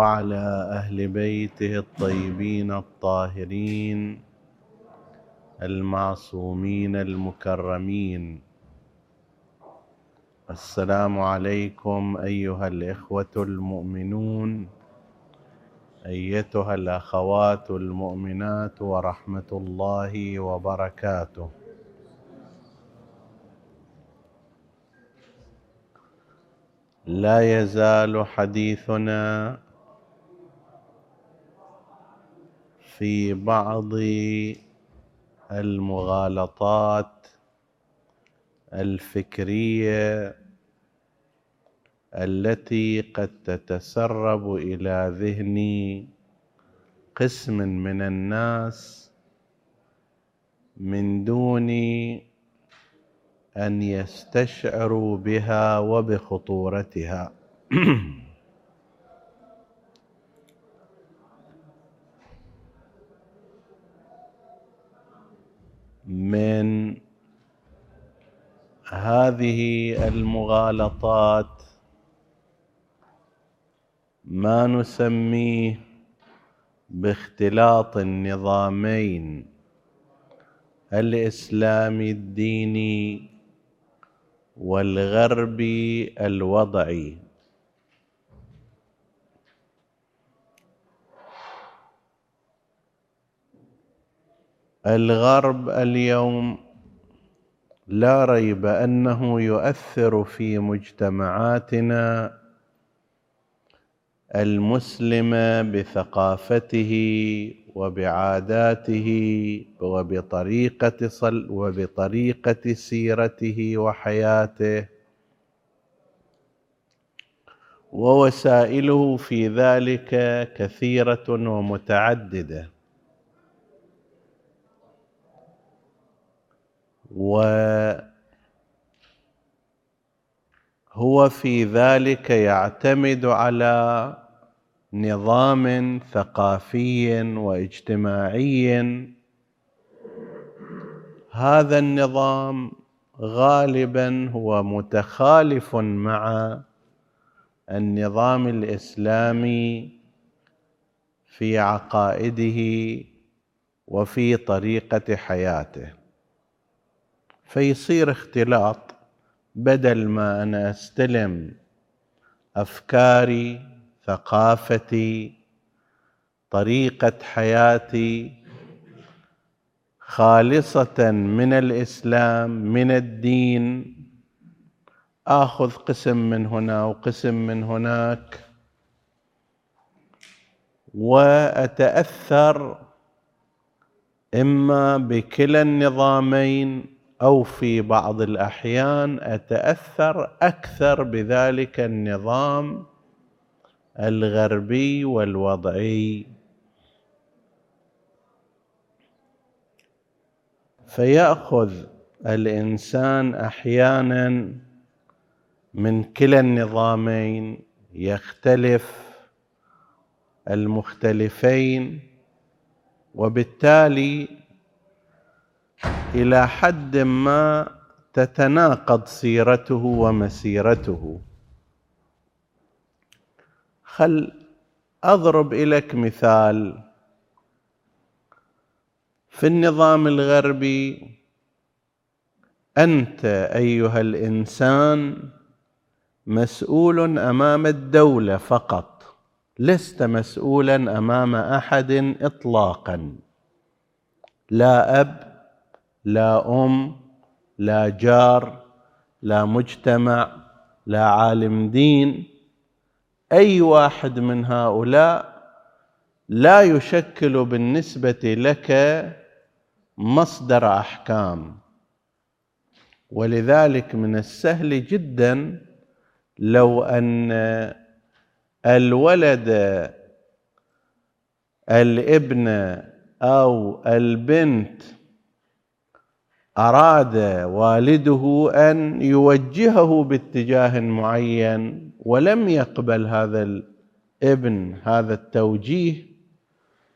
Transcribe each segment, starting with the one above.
وعلى أهل بيته الطيبين الطاهرين المعصومين المكرمين. السلام عليكم أيها الإخوة المؤمنون أيتها الأخوات المؤمنات ورحمة الله وبركاته. لا يزال حديثنا في بعض المغالطات الفكرية التي قد تتسرب إلى ذهن قسم من الناس من دون أن يستشعروا بها وبخطورتها. من هذه المغالطات ما نسميه باختلاط النظامين الإسلامي الديني والغربي الوضعي. الغرب اليوم لا ريب أنه يؤثر في مجتمعاتنا المسلمة بثقافته وبعاداته وبطريقة صل وبطريقة سيرته وحياته. ووسائله في ذلك كثيرة ومتعددة. وهو في ذلك يعتمد على نظام ثقافي واجتماعي. هذا النظام غالبا هو متخالف مع النظام الإسلامي في عقائده وفي طريقة حياته. فيصير اختلاط بدل ما أنا أستلم أفكاري ثقافتي طريقة حياتي خالصة من الإسلام من الدين. آخذ قسم من هنا وقسم من هناك. وأتأثر إما بكلا النظامين أو في بعض الأحيان أتأثر أكثر بذلك النظام الغربي والوضعي. فيأخذ الإنسان أحيانا من كلا النظامين يختلف المختلفين وبالتالي إلى حد ما تتناقض سيرته ومسيرته. خل أضرب لك مثال. في النظام الغربي أنت أيها الإنسان مسؤول أمام الدولة فقط لست مسؤولا أمام أحد اطلاقا. لا أب لا أم لا جار لا مجتمع لا عالم دين. أي واحد من هؤلاء لا يشكل بالنسبة لك مصدر أحكام. ولذلك من السهل جدا لو أن الولد الابن أو البنت أراد والده أن يوجهه باتجاه معين ولم يقبل هذا الابن هذا التوجيه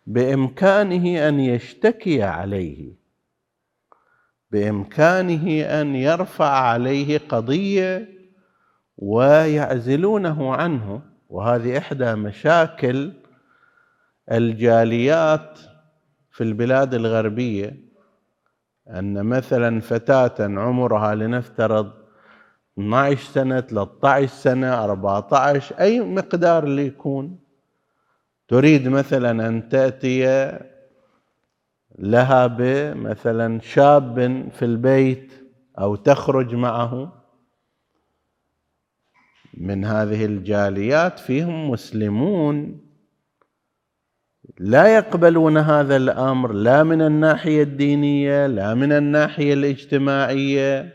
بإمكانه أن يشتكي عليه بإمكانه أن يرفع عليه قضية ويعزلونه عنه وهذه إحدى مشاكل الجاليات في البلاد الغربية. أن مثلا فتاة عمرها لنفترض 12 سنة 13 سنة 14 أي مقدار اللي يكون. تريد مثلا أن تأتي لها بمثلا شاب في البيت أو تخرج معه. من هذه الجاليات فيهم مسلمون. لا يقبلون هذا الأمر لا من الناحية الدينية لا من الناحية الاجتماعية.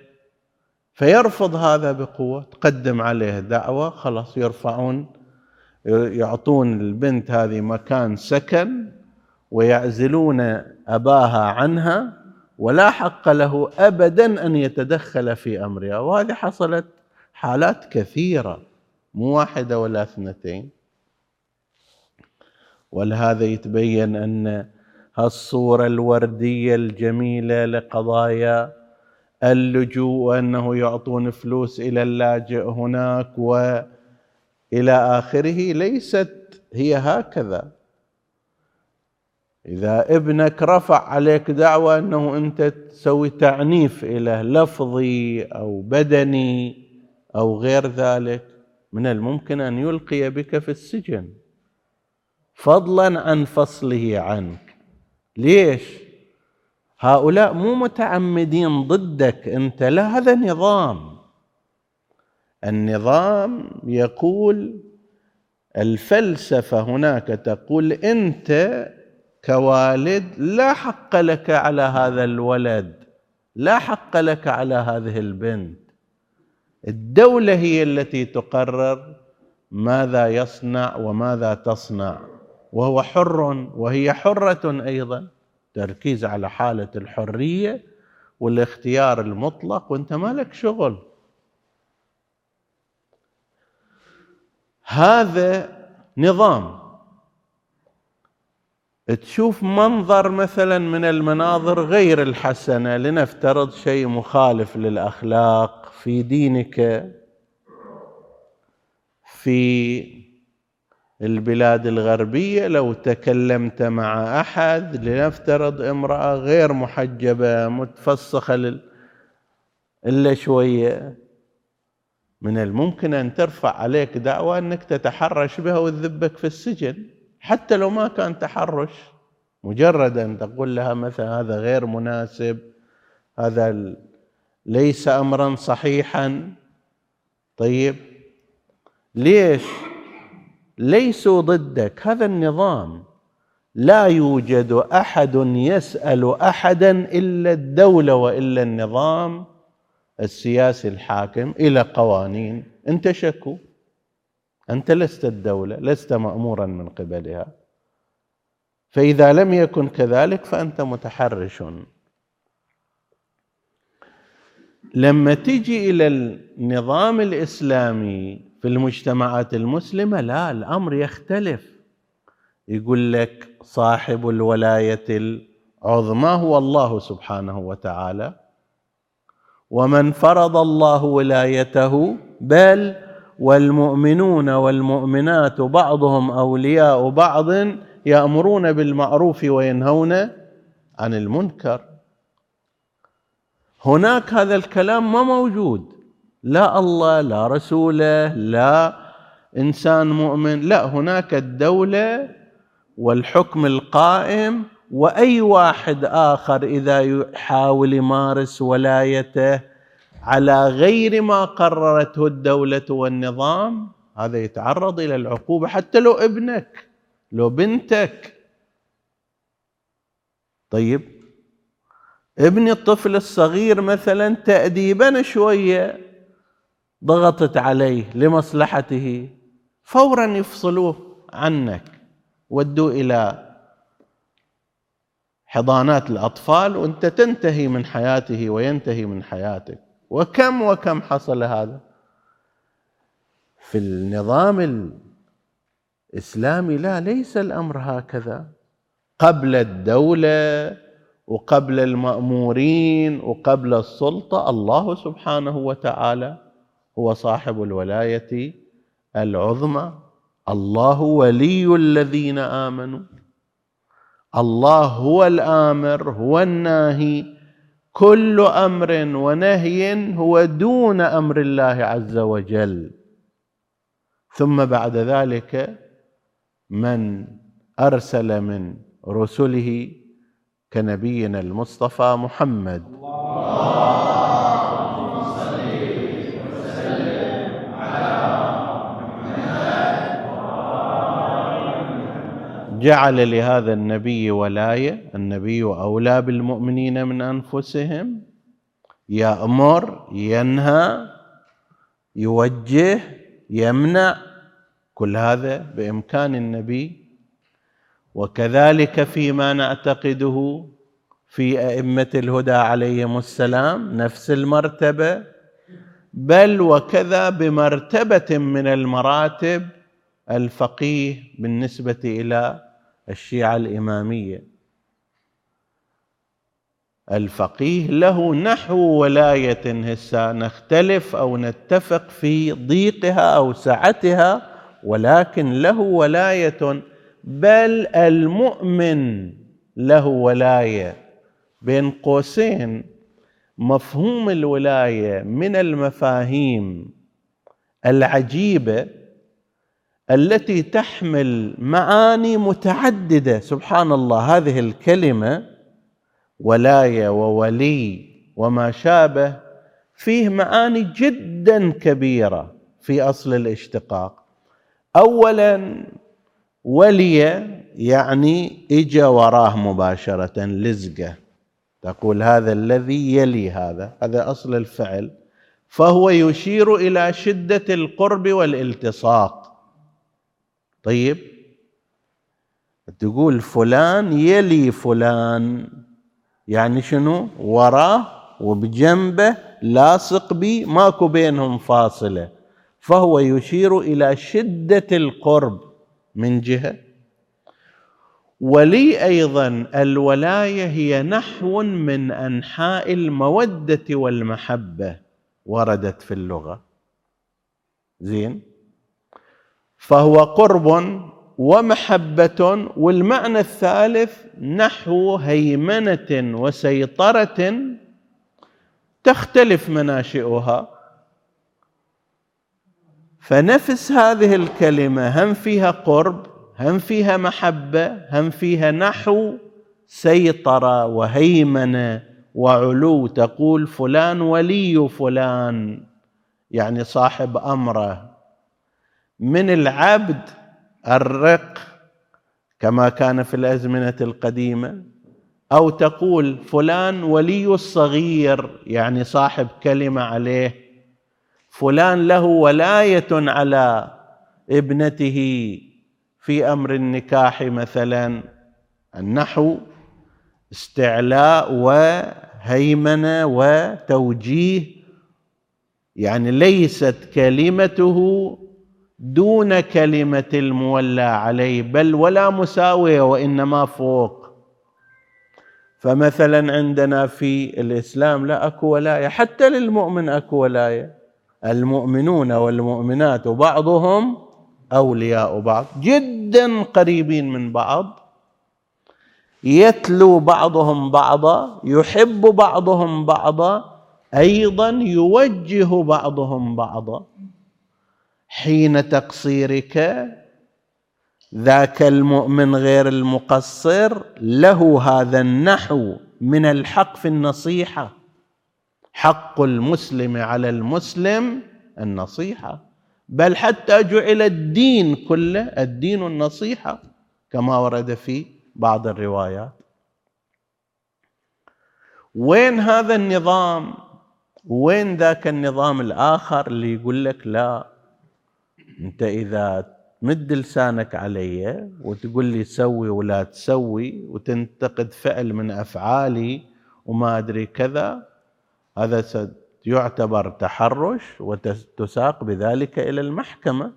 فيرفض هذا بقوة تقدم عليه دعوة خلاص يرفعون يعطون البنت هذه مكان سكن ويعزلون أباها عنها ولا حق له ابدا أن يتدخل في أمرها. وهذه حصلت حالات كثيرة مو واحدة ولا اثنتين. ولهذا يتبين أن هالصورة الوردية الجميلة لقضايا اللجوء وأنه يعطون فلوس إلى اللاجئ هناك وإلى آخره ليست هي هكذا؟ إذا ابنك رفع عليك دعوة أنه أنت تسوي تعنيف إلى لفظي أو بدني أو غير ذلك من الممكن أن يلقي بك في السجن. فضلا عن فصله عنك. ليش؟ هؤلاء مو متعمدين ضدك أنت. لا هذا نظام. النظام يقول الفلسفة هناك تقول أنت كوالد لا حق لك على هذا الولد لا حق لك على هذه البنت. الدولة هي التي تقرر ماذا يصنع وماذا تصنع. وهو حر وهي حرة أيضا. تركيز على حالة الحرية والاختيار المطلق وانت ما لك شغل. هذا نظام. تشوف منظر مثلا من المناظر غير الحسنة لنفترض شيء مخالف للأخلاق في دينك في البلاد الغربية لو تكلمت مع أحد لنفترض امرأة غير محجبة متفسخة لل... إلا شوية. من الممكن أن ترفع عليك دعوة أنك تتحرش بها وتذبك في السجن حتى لو ما كان تحرش. مجرد أن تقول لها مثلا هذا غير مناسب هذا ليس امرا صحيحا. طيب ليش؟ ليسوا ضدك. هذا النظام لا يوجد أحد يسأل أحدا إلا الدولة وإلا النظام السياسي الحاكم إلى قوانين. أنت شكو؟ أنت لست الدولة لست مامورا من قبلها. فإذا لم يكن كذلك فأنت متحرش. لما تجي إلى النظام الإسلامي في المجتمعات المسلمة لا الأمر يختلف. يقول لك صاحب الولاية العظمى هو الله سبحانه وتعالى. ومن فرض الله ولايته بل والمؤمنون والمؤمنات بعضهم أولياء بعض يأمرون بالمعروف وينهون عن المنكر. هناك هذا الكلام ما موجود. لا الله لا رسوله لا إنسان مؤمن. لا هناك الدولة والحكم القائم وأي واحد آخر إذا يحاول يمارس ولايته على غير ما قررته الدولة والنظام هذا يتعرض إلى العقوبة حتى لو ابنك لو بنتك. طيب ابن الطفل الصغير مثلا تأديبا شوية ضغطت عليه لمصلحته. فورا يفصلوه عنك. ودوا إلى حضانات الأطفال وأنت تنتهي من حياته وينتهي من حياتك. وكم وكم حصل هذا؟ في النظام الإسلامي لا ليس الأمر هكذا. قبل الدولة وقبل المأمورين وقبل السلطة الله سبحانه وتعالى هو صاحب الولاية العظمى. الله ولي الذين آمنوا. الله هو الآمر هو الناهي. كل أمر ونهي هو دون أمر الله عز وجل. ثم بعد ذلك من أرسل من رسله كنبينا المصطفى محمد. جعل لهذا النبي ولاية النبي أولى بالمؤمنين من أنفسهم يأمر ينهى يوجه يمنع كل هذا بإمكان النبي. وكذلك فيما نعتقده في أئمة الهدى عليهم السلام نفس المرتبة. بل وكذا بمرتبة من المراتب الفقيه بالنسبة إلى الشيعة الإمامية. الفقيه له نحو ولاية هسه نختلف أو نتفق في ضيقها أو سعتها ولكن له ولاية بل المؤمن له ولاية بين قوسين. مفهوم الولاية من المفاهيم العجيبة التي تحمل معاني متعددة. سبحان الله هذه الكلمة ولايه وولي وما شابه فيه معاني جدا كبيرة في أصل الاشتقاق. اولا ولي يعني اجى وراه مباشرة لزقه. تقول هذا الذي يلي هذا هذا أصل الفعل. فهو يشير إلى شدة القرب والالتصاق. طيب؟ تقول فلان يلي فلان. يعني شنو؟ وراه وبجنبه لاصق بي ماكو بينهم فاصلة. فهو يشير إلى شدة القرب من جهة. ولي أيضا الولاية هي نحو من أنحاء المودة والمحبة وردت في اللغة. زين؟ فهو قرب ومحبة والمعنى الثالث نحو هيمنة وسيطرة تختلف مناشئها. فنفس هذه الكلمة هم فيها قرب هم فيها محبة هم فيها نحو سيطرة وهيمنة. وعلو تقول فلان ولي فلان يعني صاحب أمره. من العبد الرق كما كان في الأزمنة القديمة أو تقول فلان ولي الصغير يعني صاحب كلمة عليه فلان له ولاية على ابنته في أمر النكاح مثلا. النحو استعلاء وهيمنة وتوجيه يعني ليست كلمته دون كلمة المولى عليه بل ولا مساوية وإنما فوق. فمثلا عندنا في الإسلام لا أكو ولاية حتى للمؤمن أكو ولاية. المؤمنون والمؤمنات بعضهم أولياء بعض جدا قريبين من بعض. يتلو بعضهم بعضا يحب بعضهم بعضا أيضا يوجه بعضهم بعضا. حين تقصيرك ذاك المؤمن غير المقصر له هذا النحو من الحق في النصيحة. حق المسلم على المسلم النصيحة. بل حتى جعل الدين كله الدين النصيحة كما ورد في بعض الروايات. وين هذا النظام؟ وين ذاك النظام الآخر اللي يقول لك لا؟ أنت إذا مد لسانك علي وتقول لي سوي ولا تسوي وتنتقد فعل من أفعالي وما أدري كذا هذا يعتبر تحرش وتساق بذلك إلى المحكمة.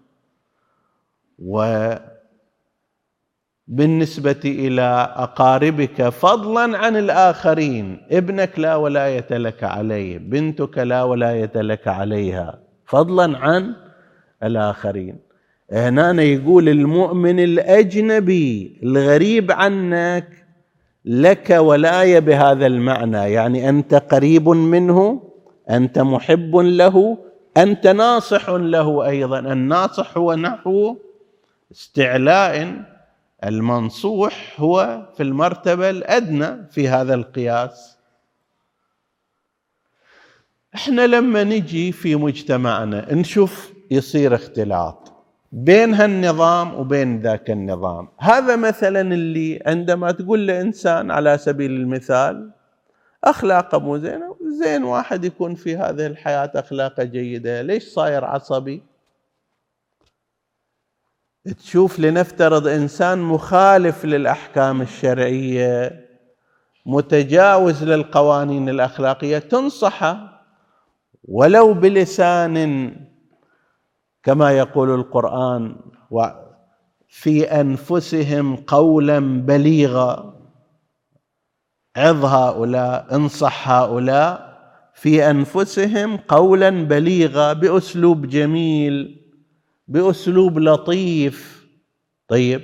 وبالنسبة إلى أقاربك فضلا عن الآخرين ابنك لا ولاية لك عليه بنتك لا ولاية لك عليها فضلا عن الآخرين. هنا يقول المؤمن الأجنبي الغريب عنك لك ولاية بهذا المعنى يعني أنت قريب منه أنت محب له أنت ناصح له أيضا. الناصح هو نحو استعلاء المنصوح هو في المرتبة الأدنى في هذا القياس. إحنا لما نجي في مجتمعنا نشوف يصير اختلاط بين هالنظام وبين ذاك النظام. هذا مثلا اللي عندما تقول لإنسان على سبيل المثال أخلاقه مو زينة زين واحد يكون في هذه الحياة أخلاقه جيدة ليش صاير عصبي؟ تشوف لنفترض إنسان مخالف للأحكام الشرعية متجاوز للقوانين الأخلاقية تنصحه ولو بلسان كما يقول القرآن في أنفسهم قولا بليغا عظ هؤلاء انصح هؤلاء في أنفسهم قولا بليغا بأسلوب جميل بأسلوب لطيف. طيب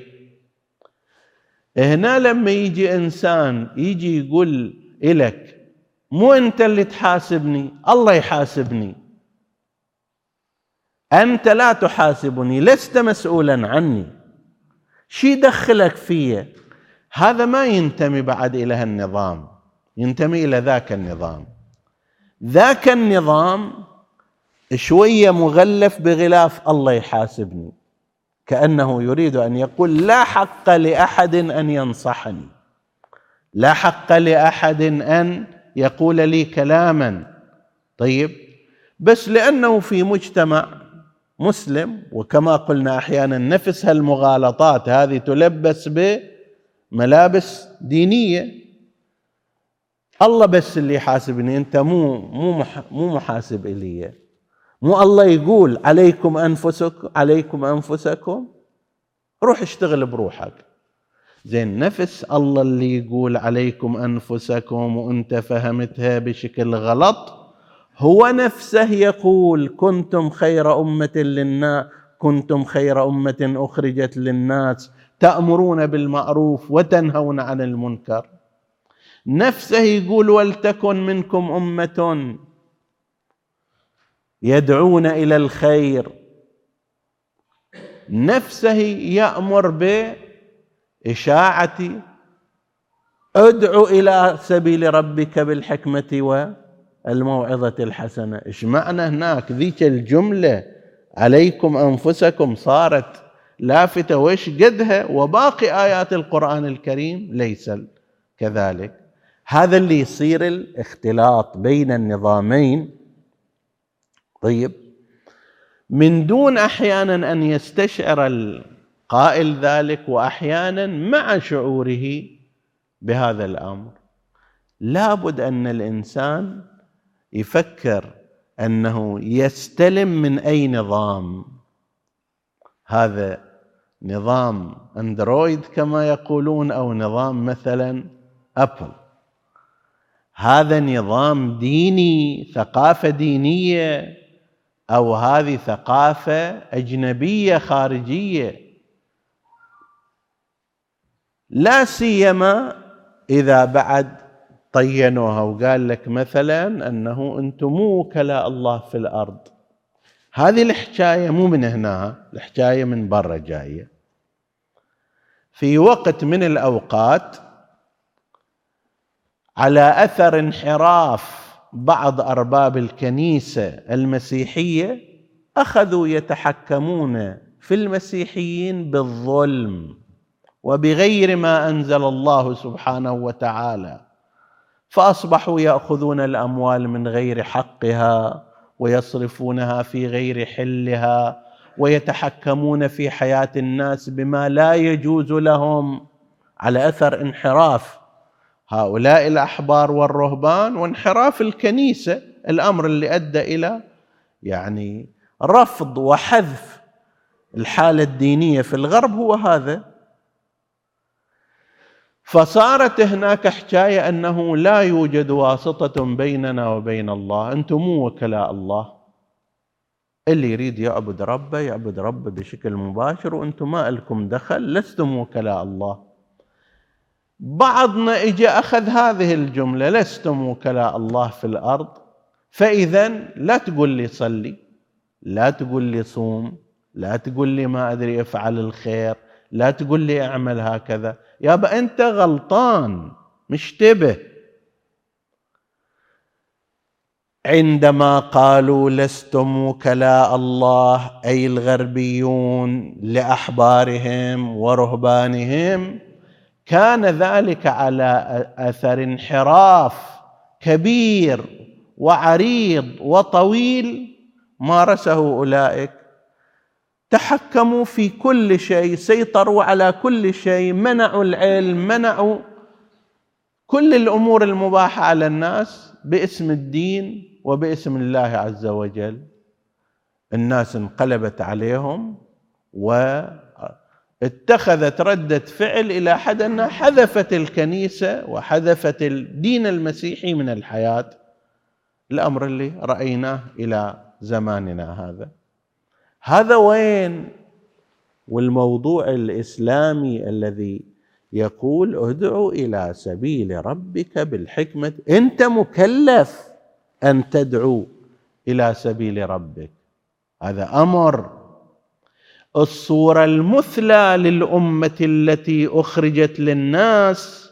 هنا لما يجي إنسان يجي يقول لك مو أنت اللي تحاسبني الله يحاسبني. أنت لا تحاسبني لست مسؤولا عني. شي دخلك فيه هذا ما ينتمي بعد إلى هالنظام ينتمي إلى ذاك النظام. ذاك النظام شوية مغلف بغلاف الله يحاسبني. كأنه يريد أن يقول لا حق لأحد أن ينصحني. لا حق لأحد أن يقول لي كلاما. طيب بس لأنه في مجتمع مسلم وكما قلنا أحيانا نفس هالمغالطات هذه تلبس بملابس دينية. الله بس اللي يحاسبني أنت مو مو مو محاسب إلي. مو الله يقول عليكم انفسكم عليكم أنفسكم؟ روح اشتغل بروحك. زين نفس الله اللي يقول عليكم أنفسكم وأنت فهمتها بشكل غلط هو نفسه يقول كنتم خير أمة للناس كنتم خير أمة أخرجت للناس تأمرون بالمعروف وتنهون عن المنكر. نفسه يقول ولتكن منكم أمة يدعون إلى الخير. نفسه يأمر بإشاعة ادعو إلى سبيل ربك بالحكمة والموعظه الحسنة. إيش معنى هناك؟ ذيك الجملة عليكم أنفسكم صارت لافتة. وش قدها؟ وباقي آيات القرآن الكريم ليس كذلك. هذا اللي يصير الاختلاط بين النظامين. طيب من دون أحيانا أن يستشعر القائل ذلك وأحيانا مع شعوره بهذا الأمر لابد أن الإنسان يفكر أنه يستلم من أي نظام. هذا نظام أندرويد كما يقولون أو نظام مثلا أبل. هذا نظام ديني ثقافة دينية أو هذه ثقافة أجنبية خارجية. لا سيما إذا بعد طينوها وقال لك مثلا أنه أنتم مو وكلاء الله في الأرض. هذه الحكاية مو من هنا الحكاية من برا جاية. في وقت من الأوقات على أثر انحراف بعض أرباب الكنيسة المسيحية أخذوا يتحكمون في المسيحيين بالظلم وبغير ما أنزل الله سبحانه وتعالى. فأصبحوا يأخذون الأموال من غير حقها ويصرفونها في غير حلها ويتحكمون في حياة الناس بما لا يجوز لهم على أثر انحراف. هؤلاء الأحبار والرهبان وانحراف الكنيسة الأمر اللي أدى إلى يعني رفض وحذف الحالة الدينية في الغرب هو هذا. فصارت هناك حكاية أنه لا يوجد واسطة بيننا وبين الله. أنتم مو وكلاء الله. اللي يريد يعبد ربه يعبد ربه بشكل مباشر وأنتم ما لكم دخل لستم وكلاء الله. بعضنا اجى أخذ هذه الجملة لستم وكلاء الله في الأرض. فاذا لا تقول لي صلي لا تقول لي صوم لا تقول لي ما أدري أفعل الخير لا تقول لي أعمل هكذا. يابا انت غلطان مشتبه. عندما قالوا لستم وكلاء الله أي الغربيون لأحبارهم ورهبانهم كان ذلك على أثر انحراف كبير وعريض وطويل مارسه أولئك تحكموا في كل شيء سيطروا على كل شيء منعوا العلم منعوا كل الأمور المباحة على الناس باسم الدين وباسم الله عز وجل. الناس انقلبت عليهم واتخذت ردة فعل إلى حد أنها حذفت الكنيسة وحذفت الدين المسيحي من الحياة. الأمر اللي رأيناه إلى زماننا هذا. هذا وين؟ والموضوع الإسلامي الذي يقول ادعو إلى سبيل ربك بالحكمة. أنت مكلف أن تدعو إلى سبيل ربك. هذا أمر. الصورة المثلى للأمة التي أخرجت للناس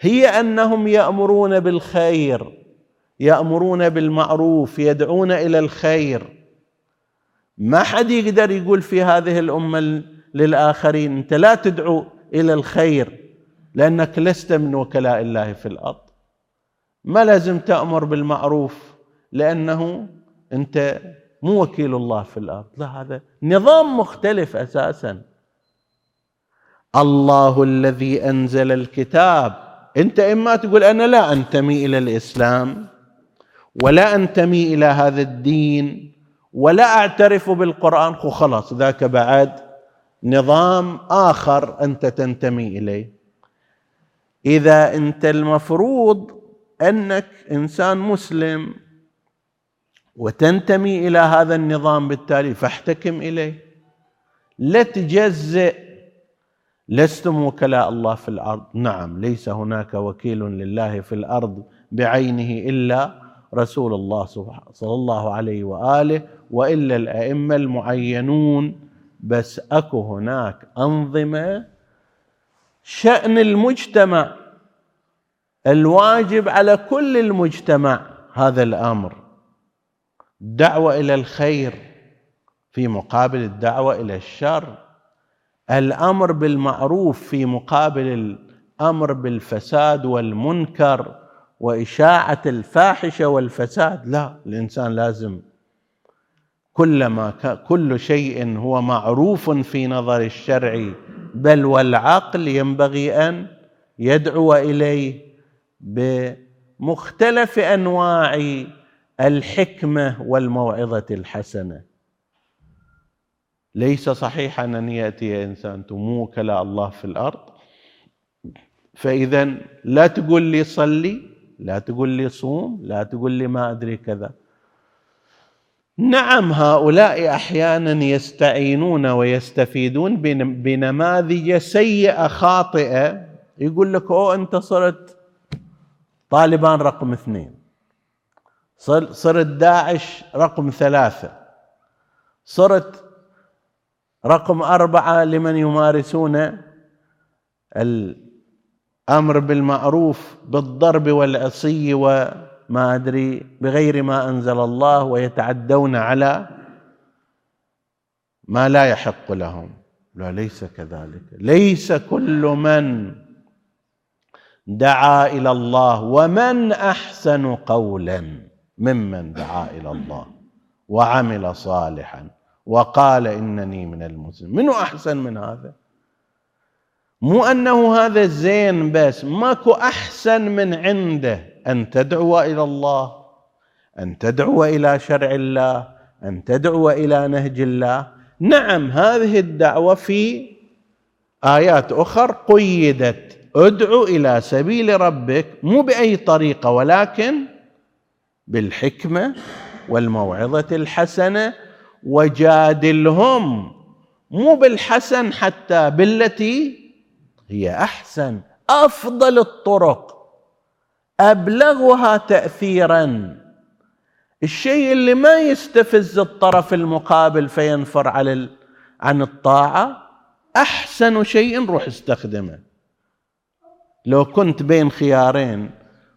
هي أنهم يأمرون بالخير يأمرون بالمعروف يدعون إلى الخير. ما حد يقدر يقول في هذه الأمة للآخرين أنت لا تدعو إلى الخير لأنك لست من وكلاء الله في الأرض. ما لازم تأمر بالمعروف لأنه أنت مو وكيل الله في الأرض. لا هذا نظام مختلف أساسا. الله الذي أنزل الكتاب. أنت إما تقول أنا لا أنتمي إلى الإسلام ولا أنتمي إلى هذا الدين ولا أعترف بالقرآن خلاص ذاك بعد نظام آخر أنت تنتمي إليه. إذا أنت المفروض أنك إنسان مسلم وتنتمي إلى هذا النظام بالتالي فاحتكم إليه. لا تجزئ لستم وكلاء الله في الأرض. نعم ليس هناك وكيل لله في الأرض بعينه إلا رسول الله صلى الله عليه وآله وإلا الأئمة المعينون. بس أكو هناك أنظمة شأن المجتمع الواجب على كل المجتمع هذا الأمر. الدعوه إلى الخير في مقابل الدعوة إلى الشر. الأمر بالمعروف في مقابل الأمر بالفساد والمنكر. وإشاعة الفاحشة والفساد. لا الإنسان لازم كلما كل شيء هو معروف في نظر الشرع بل والعقل ينبغي أن يدعو إليه بمختلف أنواع الحكمة والموعظة الحسنة. ليس صحيحا أن يأتي إنسان تموك لا الله في الأرض فإذا لا تقول لي صلي. لا تقول لي صوم لا تقول لي ما أدري كذا. نعم هؤلاء أحيانا يستعينون ويستفيدون بنماذج سيئة خاطئة. يقول لك أوه أنت صرت طالبان رقم اثنين. صرت داعش رقم ثلاثة. صرت رقم أربعة لمن يمارسون الامر بالمعروف بالضرب والعصي و ما أدري بغير ما أنزل الله ويتعدون على ما لا يحق لهم. لا ليس كذلك. ليس كل من دعا إلى الله ومن أحسن قولا ممن دعا إلى الله وعمل صالحا وقال إنني من المسلمين. منو أحسن من هذا؟ مو أنه هذا زين بس ماكو أحسن من عنده. أن تدعو إلى الله أن تدعو إلى شرع الله أن تدعو إلى نهج الله. نعم هذه الدعوة في آيات أخر قيدت. ادعو إلى سبيل ربك مو بأي طريقة ولكن بالحكمة والموعظة الحسنة. وجادلهم مو بالحسن حتى بالتي هي أحسن أفضل الطرق. أبلغها تاثيرا. الشيء اللي ما يستفز الطرف المقابل فينفر عن عن الطاعة أحسن شيء روح استخدمه. لو كنت بين خيارين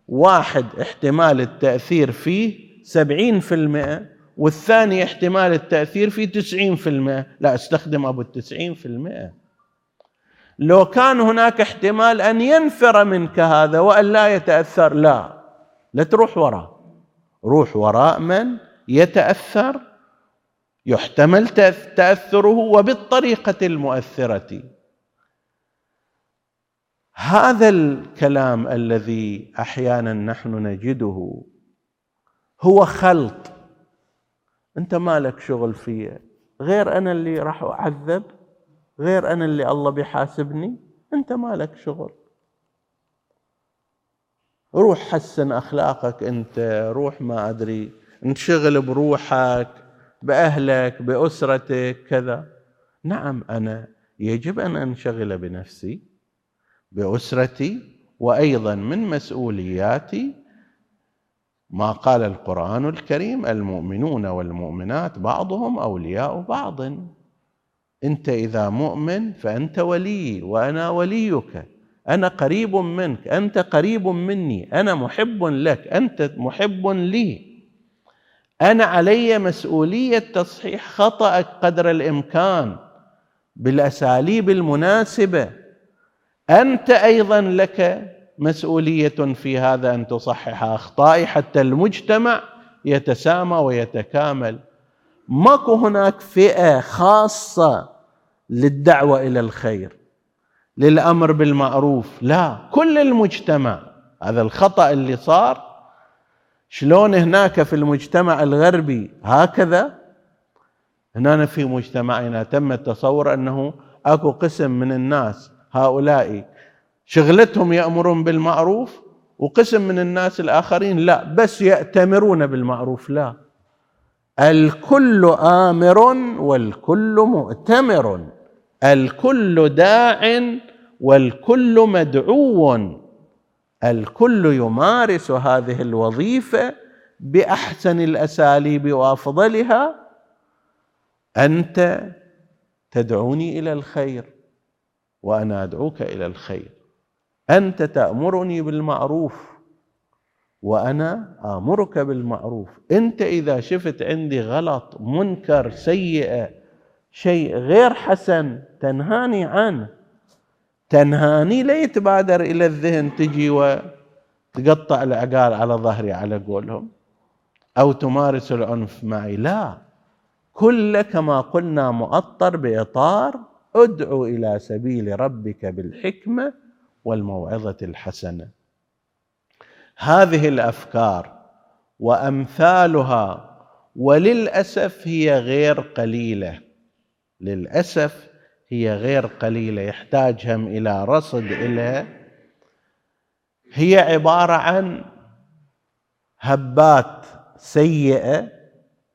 واحد احتمال التأثير فيه سبعين في المئة والثاني احتمال التأثير فيه تسعين في المئة. لا أستخدم أبو التسعين في المئة. لو كان هناك احتمال أن ينفر منك هذا وأن لا يتأثر لا. لا تروح وراء. روح وراء من يتأثر؟ يحتمل تأثره وبالطريقة المؤثرة. هذا الكلام الذي أحيانا نحن نجده هو خلط. أنت مالك شغل فيه؟ غير أنا اللي راح أعذب؟ غير أنا اللي الله بيحاسبني أنت مالك شغل. روح حسن أخلاقك أنت روح ما أدري انشغل بروحك بأهلك بأسرتك كذا. نعم أنا يجب أن أنشغل بنفسي بأسرتي وأيضا من مسؤولياتي ما قال القرآن الكريم المؤمنون والمؤمنات بعضهم أولياء بعض. أنت إذا مؤمن فأنت ولي وأنا وليك. أنا قريب منك أنت قريب مني أنا محب لك أنت محب لي. أنا علي مسؤولية تصحيح خطأك قدر الإمكان بالأساليب المناسبة. أنت أيضا لك مسؤولية في هذا أن تصحح أخطائي حتى المجتمع يتسامى ويتكامل. ماكو هناك فئة خاصة للدعوة إلى الخير للأمر بالمعروف. لا كل المجتمع. هذا الخطأ اللي صار. شلون هناك في المجتمع الغربي هكذا؟ هنا في مجتمعنا تم التصور أنه أكو قسم من الناس هؤلاء شغلتهم يأمرون بالمعروف وقسم من الناس الآخرين لا بس يأتمرون بالمعروف. لا. الكل آمر والكل مؤتمر الكل داع والكل مدعو الكل يمارس هذه الوظيفة بأحسن الأساليب وأفضلها. أنت تدعوني إلى الخير وأنا أدعوك إلى الخير. أنت تأمرني بالمعروف وأنا آمرك بالمعروف. أنت إذا شفت عندي غلط منكر سيئة شيء غير حسن تنهاني عنه. تنهاني لا يتبادر إلى الذهن تجي وتقطع العقال على ظهري على قولهم؟ أو تمارس العنف معي؟ لا. كل كما قلنا مؤطر بإطار أدعو إلى سبيل ربك بالحكمة والموعظة الحسنة. هذه الأفكار وأمثالها وللأسف هي غير قليلة. للأسف هي غير قليلة يحتاج هم إلى رصد إلى. هي عبارة عن هبات سيئة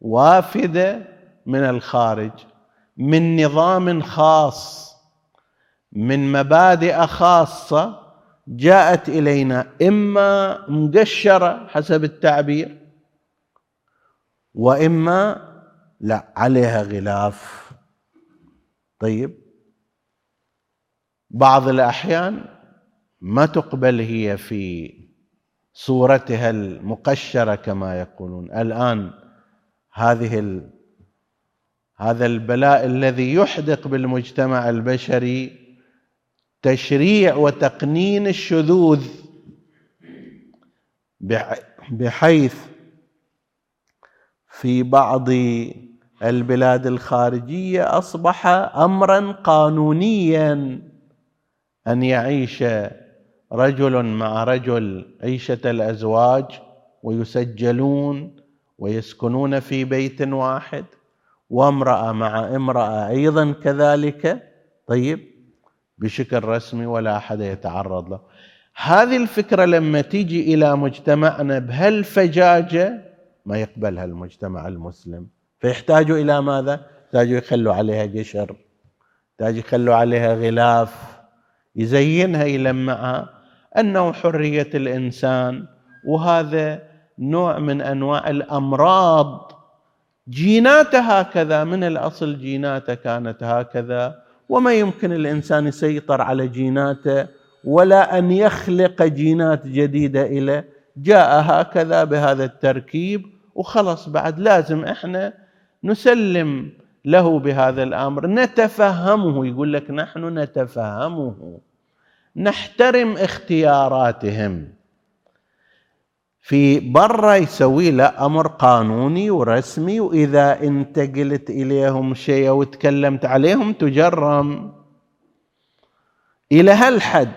وافدة من الخارج من نظام خاص من مبادئ خاصة جاءت إلينا إما مقشرة حسب التعبير وإما لا عليها غلاف طيب بعض الأحيان ما تقبل هي في صورتها المقشرة كما يقولون الآن هذه. هذا البلاء الذي يحدق بالمجتمع البشري تشريع وتقنين الشذوذ. بحيث في بعض البلاد الخارجية أصبح امرا قانونيا أن يعيش رجل مع رجل عيشة الأزواج ويسجلون ويسكنون في بيت واحد وامرأة مع امرأة أيضا كذلك. طيب بشكل رسمي ولا أحد يتعرض له. هذه الفكرة لما تيجي إلى مجتمعنا بهالفجاجه ما يقبلها المجتمع المسلم؟ فيحتاجوا إلى ماذا؟ يحتاجوا يخلوا عليها قشر يحتاجوا يخلوا عليها غلاف يزينها يلمعها أنه حرية الإنسان. وهذا نوع من أنواع الأمراض. جيناته هكذا من الأصل جيناته كانت هكذا. وما يمكن الإنسان يسيطر على جيناته ولا أن يخلق جينات جديدة إلى جاء هكذا بهذا التركيب وخلص بعد لازم إحنا نسلم له بهذا الأمر. نتفهمه يقول لك نحن نتفهمه. نحترم اختياراتهم. في برا يسوي له أمر قانوني ورسمي وإذا انت قلت إليهم شيء أو تكلمت عليهم تجرم. إلى هالحد.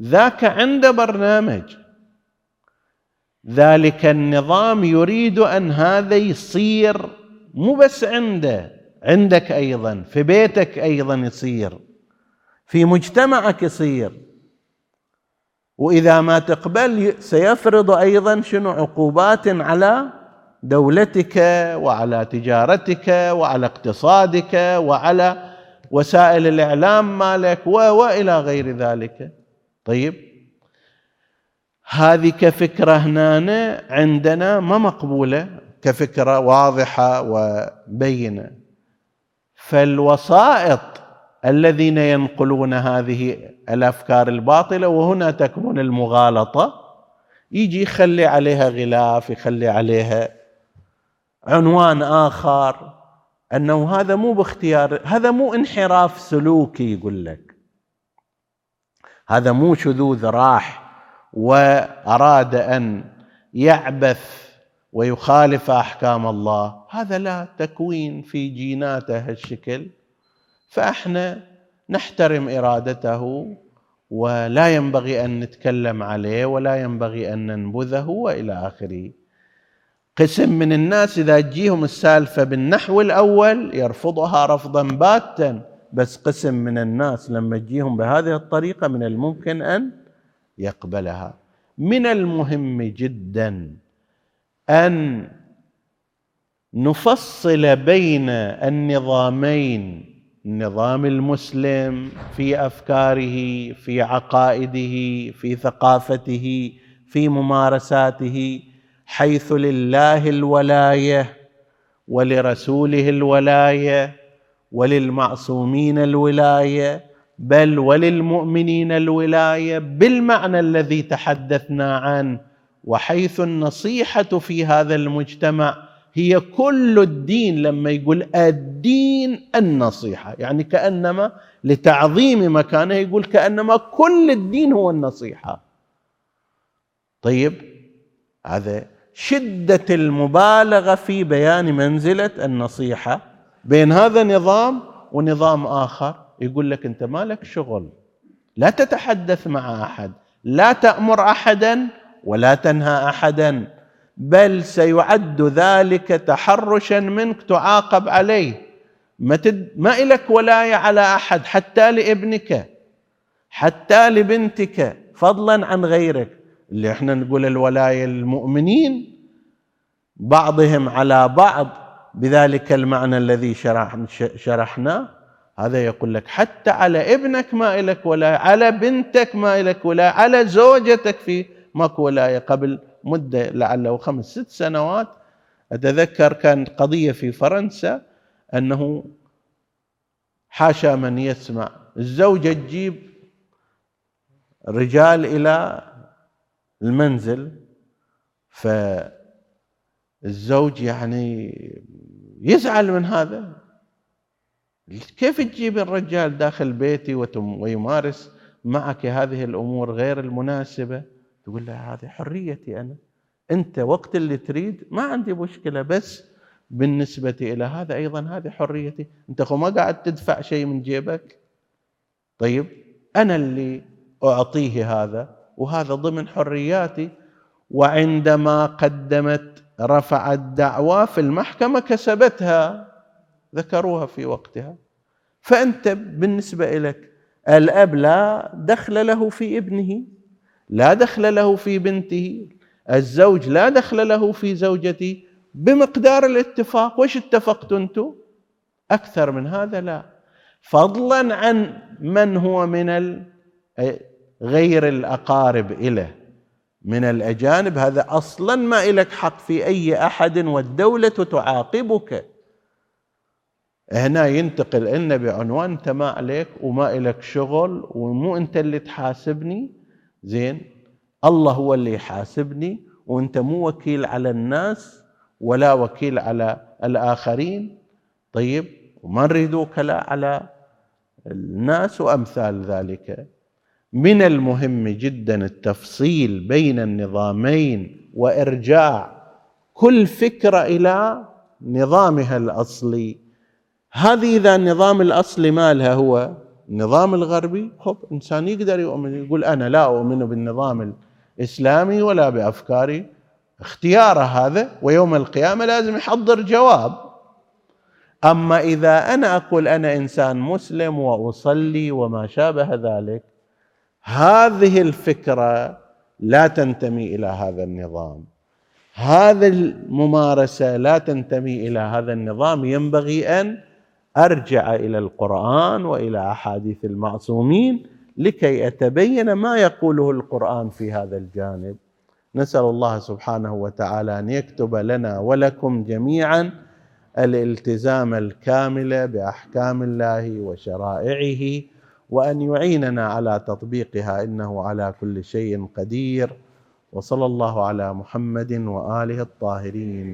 ذاك عنده برنامج. ذلك النظام يريد أن هذا يصير مو بس عنده عندك أيضا في بيتك أيضا يصير في مجتمعك يصير. وإذا ما تقبل سيفرض أيضا شنو عقوبات على دولتك وعلى تجارتك وعلى اقتصادك وعلى وسائل الإعلام مالك وإلى غير ذلك. طيب. هذه كفكرة هنا عندنا ما مقبولة كفكرة واضحة وبينة. فالوسائط الذين ينقلون هذه الأفكار الباطلة وهنا تكمن المغالطة. يجي يخلي عليها غلاف يخلي عليها عنوان آخر. أنه هذا مو باختيار هذا مو انحراف سلوكي يقول لك. هذا مو شذوذ راح وأراد أن يعبث ويخالف أحكام الله. هذا لا تكوين في جيناته هالشكل. فاحنا نحترم ارادته ولا ينبغي ان نتكلم عليه ولا ينبغي ان ننبذه والى اخره قسم من الناس إذا تجيهم السالفة بالنحو الأول يرفضها رفضا باتا. بس قسم من الناس لما تجيهم بهذه الطريقة من الممكن أن يقبلها. من المهم جدا أن نفصل بين النظامين النظام المسلم في أفكاره في عقائده في ثقافته في ممارساته حيث لله الولاية ولرسوله الولاية وللمعصومين الولاية بل وللمؤمنين الولاية بالمعنى الذي تحدثنا عنه وحيث النصيحة في هذا المجتمع هي كل الدين لما يقول الدين النصيحة يعني كأنما لتعظيم مكانه يقول كأنما كل الدين هو النصيحة. طيب هذا شدة المبالغة في بيان منزلة النصيحة بين هذا نظام ونظام آخر يقول لك أنت ما لك شغل لا تتحدث مع أحد لا تأمر أحدا ولا تنهى أحدا. بل سيعد ذلك تحرشا منك تعاقب عليه. ما, تد... ما إلك ولاية على أحد حتى لابنك حتى لبنتك فضلا عن غيرك. اللي إحنا نقول الولاية المؤمنين بعضهم على بعض بذلك المعنى الذي شرح شرحناه. هذا يقول لك حتى على ابنك ما إلك ولاية على بنتك ما إلك ولاية على زوجتك في ماكو ولاية قبل مدة لعله خمس ست سنوات. أتذكر كان قضية في فرنسا أنه حاشا من يسمع. الزوجة تجيب رجال إلى المنزل فالزوج يعني يزعل من هذا. كيف تجيب الرجال داخل بيتي ويمارس معك هذه الأمور غير المناسبة؟ تقول له هذه حريتي أنا. أنت وقت اللي تريد ما عندي مشكلة بس بالنسبة إلى هذا أيضا هذه حريتي. أنت خو ما قاعد تدفع شيء من جيبك؟ طيب أنا اللي أعطيه هذا وهذا ضمن حرياتي. وعندما قدمت رفعت دعوى في المحكمة كسبتها ذكروها في وقتها. فأنت بالنسبة لك الأب لا دخل له في ابنه. لا دخل له في بنته. الزوج لا دخل له في زوجته بمقدار الاتفاق. وش اتفقتوا أنتم؟ أكثر من هذا لا. فضلا عن من هو من غير الأقارب إليه. من الأجانب هذا أصلا ما لك حق في أي أحد والدولة تعاقبك. هنا ينتقل لنا بعنوان انت ما عليك وما لك شغل ومو أنت اللي تحاسبني. زين؟ الله هو اللي يحاسبني وأنت مو وكيل على الناس ولا وكيل على الآخرين. طيب وما نريد وكلاء على الناس وأمثال ذلك. من المهم جدا التفصيل بين النظامين وإرجاع كل فكرة إلى نظامها الأصلي. هذه إذا النظام الأصلي مالها هو النظام الغربي خب إنسان يقدر يؤمن يقول أنا لا أؤمن بالنظام الإسلامي ولا بأفكاري. اختياره هذا ويوم القيامة لازم يحضر جواب. أما إذا أنا أقول أنا إنسان مسلم وأصلي وما شابه ذلك هذه الفكرة لا تنتمي إلى هذا النظام. هذه الممارسة لا تنتمي إلى هذا النظام. ينبغي أن أرجع إلى القرآن وإلى أحاديث المعصومين لكي أتبين ما يقوله القرآن في هذا الجانب. نسأل الله سبحانه وتعالى أن يكتب لنا ولكم جميعا الالتزام الكامل بأحكام الله وشرائعه وأن يعيننا على تطبيقها إنه على كل شيء قدير. وصلى الله على محمد وآله الطاهرين.